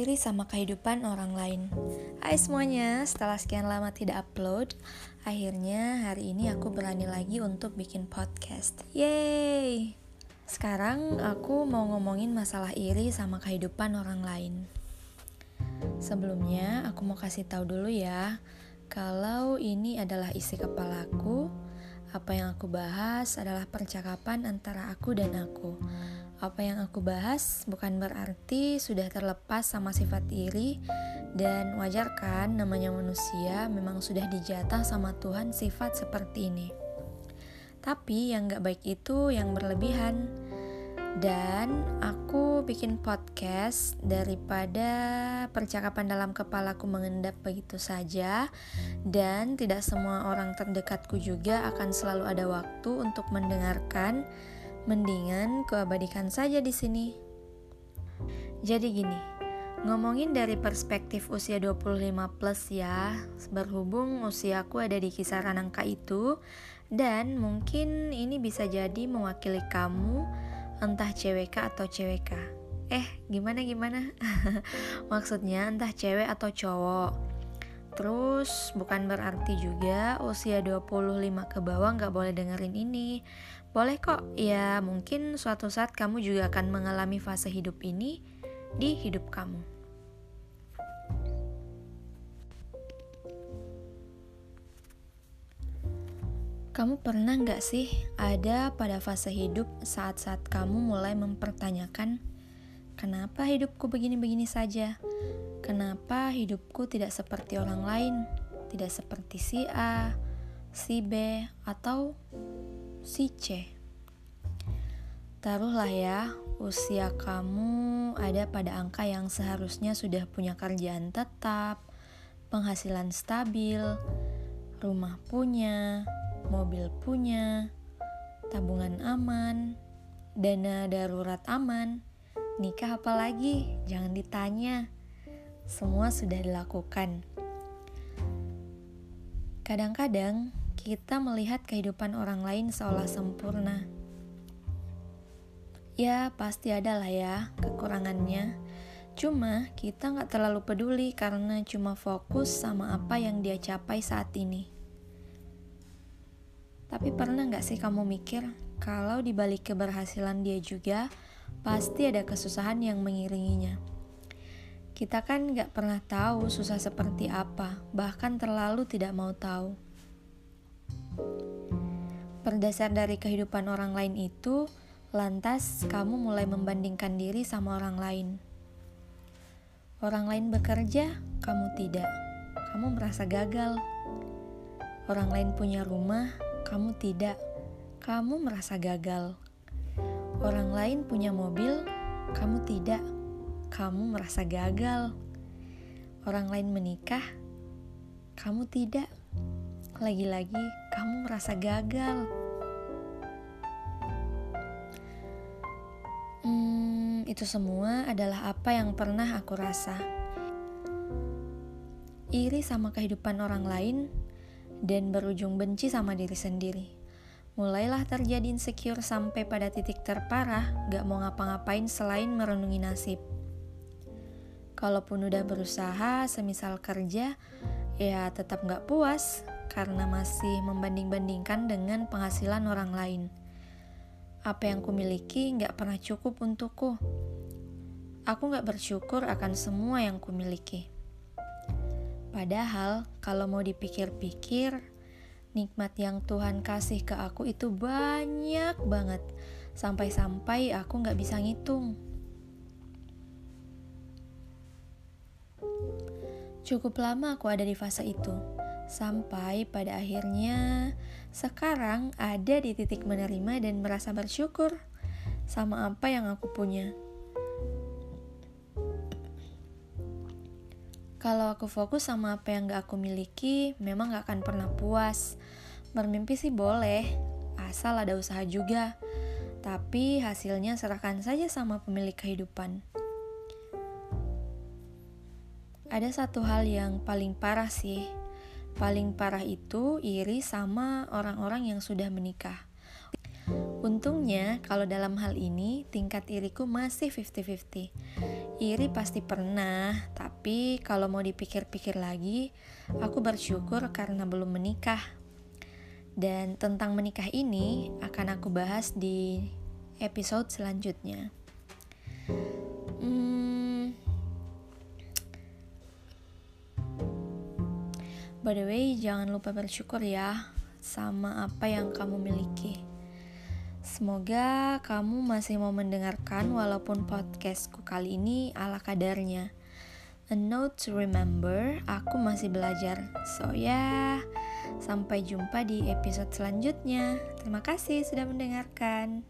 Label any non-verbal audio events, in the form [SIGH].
iri sama kehidupan orang lain. Hai semuanya, setelah sekian lama tidak upload, akhirnya hari ini aku berani lagi untuk bikin podcast. Yeay! Sekarang aku mau ngomongin masalah iri sama kehidupan orang lain. Sebelumnya, aku mau kasih tahu dulu ya, kalau ini adalah isi kepalaku, apa yang aku bahas adalah percakapan antara aku dan aku apa yang aku bahas bukan berarti sudah terlepas sama sifat iri dan wajar kan namanya manusia memang sudah dijatah sama Tuhan sifat seperti ini. Tapi yang gak baik itu yang berlebihan. Dan aku bikin podcast daripada percakapan dalam kepalaku mengendap begitu saja dan tidak semua orang terdekatku juga akan selalu ada waktu untuk mendengarkan Mendingan kuabadikan saja di sini. Jadi gini, ngomongin dari perspektif usia 25 plus ya, berhubung usiaku ada di kisaran angka itu, dan mungkin ini bisa jadi mewakili kamu, entah cewek atau cewek Eh, gimana gimana? [LAUGHS] Maksudnya entah cewek atau cowok. Terus bukan berarti juga usia 25 ke bawah nggak boleh dengerin ini. Boleh kok, ya mungkin suatu saat kamu juga akan mengalami fase hidup ini di hidup kamu. Kamu pernah nggak sih ada pada fase hidup saat-saat kamu mulai mempertanyakan Kenapa hidupku begini-begini saja? Kenapa hidupku tidak seperti orang lain? Tidak seperti si A, si B, atau si C. Taruhlah ya, usia kamu ada pada angka yang seharusnya sudah punya kerjaan tetap, penghasilan stabil, rumah punya, mobil punya, tabungan aman, dana darurat aman, nikah apalagi? Jangan ditanya. Semua sudah dilakukan. Kadang-kadang kita melihat kehidupan orang lain seolah sempurna. Ya, pasti ada lah ya kekurangannya. Cuma kita nggak terlalu peduli karena cuma fokus sama apa yang dia capai saat ini. Tapi pernah nggak sih kamu mikir kalau di balik keberhasilan dia juga pasti ada kesusahan yang mengiringinya? Kita kan nggak pernah tahu susah seperti apa, bahkan terlalu tidak mau tahu. Berdasar dari kehidupan orang lain itu, lantas kamu mulai membandingkan diri sama orang lain. Orang lain bekerja, kamu tidak. Kamu merasa gagal. Orang lain punya rumah, kamu tidak. Kamu merasa gagal. Orang lain punya mobil, kamu tidak. Kamu merasa gagal. Orang lain menikah, kamu tidak. Lagi-lagi, kamu merasa gagal. Hmm, itu semua adalah apa yang pernah aku rasa. Iri sama kehidupan orang lain dan berujung benci sama diri sendiri. Mulailah terjadi insecure sampai pada titik terparah, gak mau ngapa-ngapain selain merenungi nasib. Kalaupun udah berusaha, semisal kerja, ya tetap gak puas, karena masih membanding-bandingkan dengan penghasilan orang lain. Apa yang kumiliki nggak pernah cukup untukku. Aku nggak bersyukur akan semua yang kumiliki. Padahal kalau mau dipikir-pikir, nikmat yang Tuhan kasih ke aku itu banyak banget. Sampai-sampai aku nggak bisa ngitung. Cukup lama aku ada di fase itu Sampai pada akhirnya sekarang ada di titik menerima dan merasa bersyukur sama apa yang aku punya. Kalau aku fokus sama apa yang gak aku miliki, memang gak akan pernah puas. Bermimpi sih boleh, asal ada usaha juga. Tapi hasilnya serahkan saja sama pemilik kehidupan. Ada satu hal yang paling parah sih, Paling parah itu iri sama orang-orang yang sudah menikah. Untungnya, kalau dalam hal ini, tingkat iriku masih 50-50. Iri pasti pernah, tapi kalau mau dipikir-pikir lagi, aku bersyukur karena belum menikah. Dan tentang menikah ini akan aku bahas di episode selanjutnya. Hmm, by the way, jangan lupa bersyukur ya sama apa yang kamu miliki. Semoga kamu masih mau mendengarkan walaupun podcastku kali ini ala kadarnya. A note to remember, aku masih belajar. So ya, yeah, sampai jumpa di episode selanjutnya. Terima kasih sudah mendengarkan.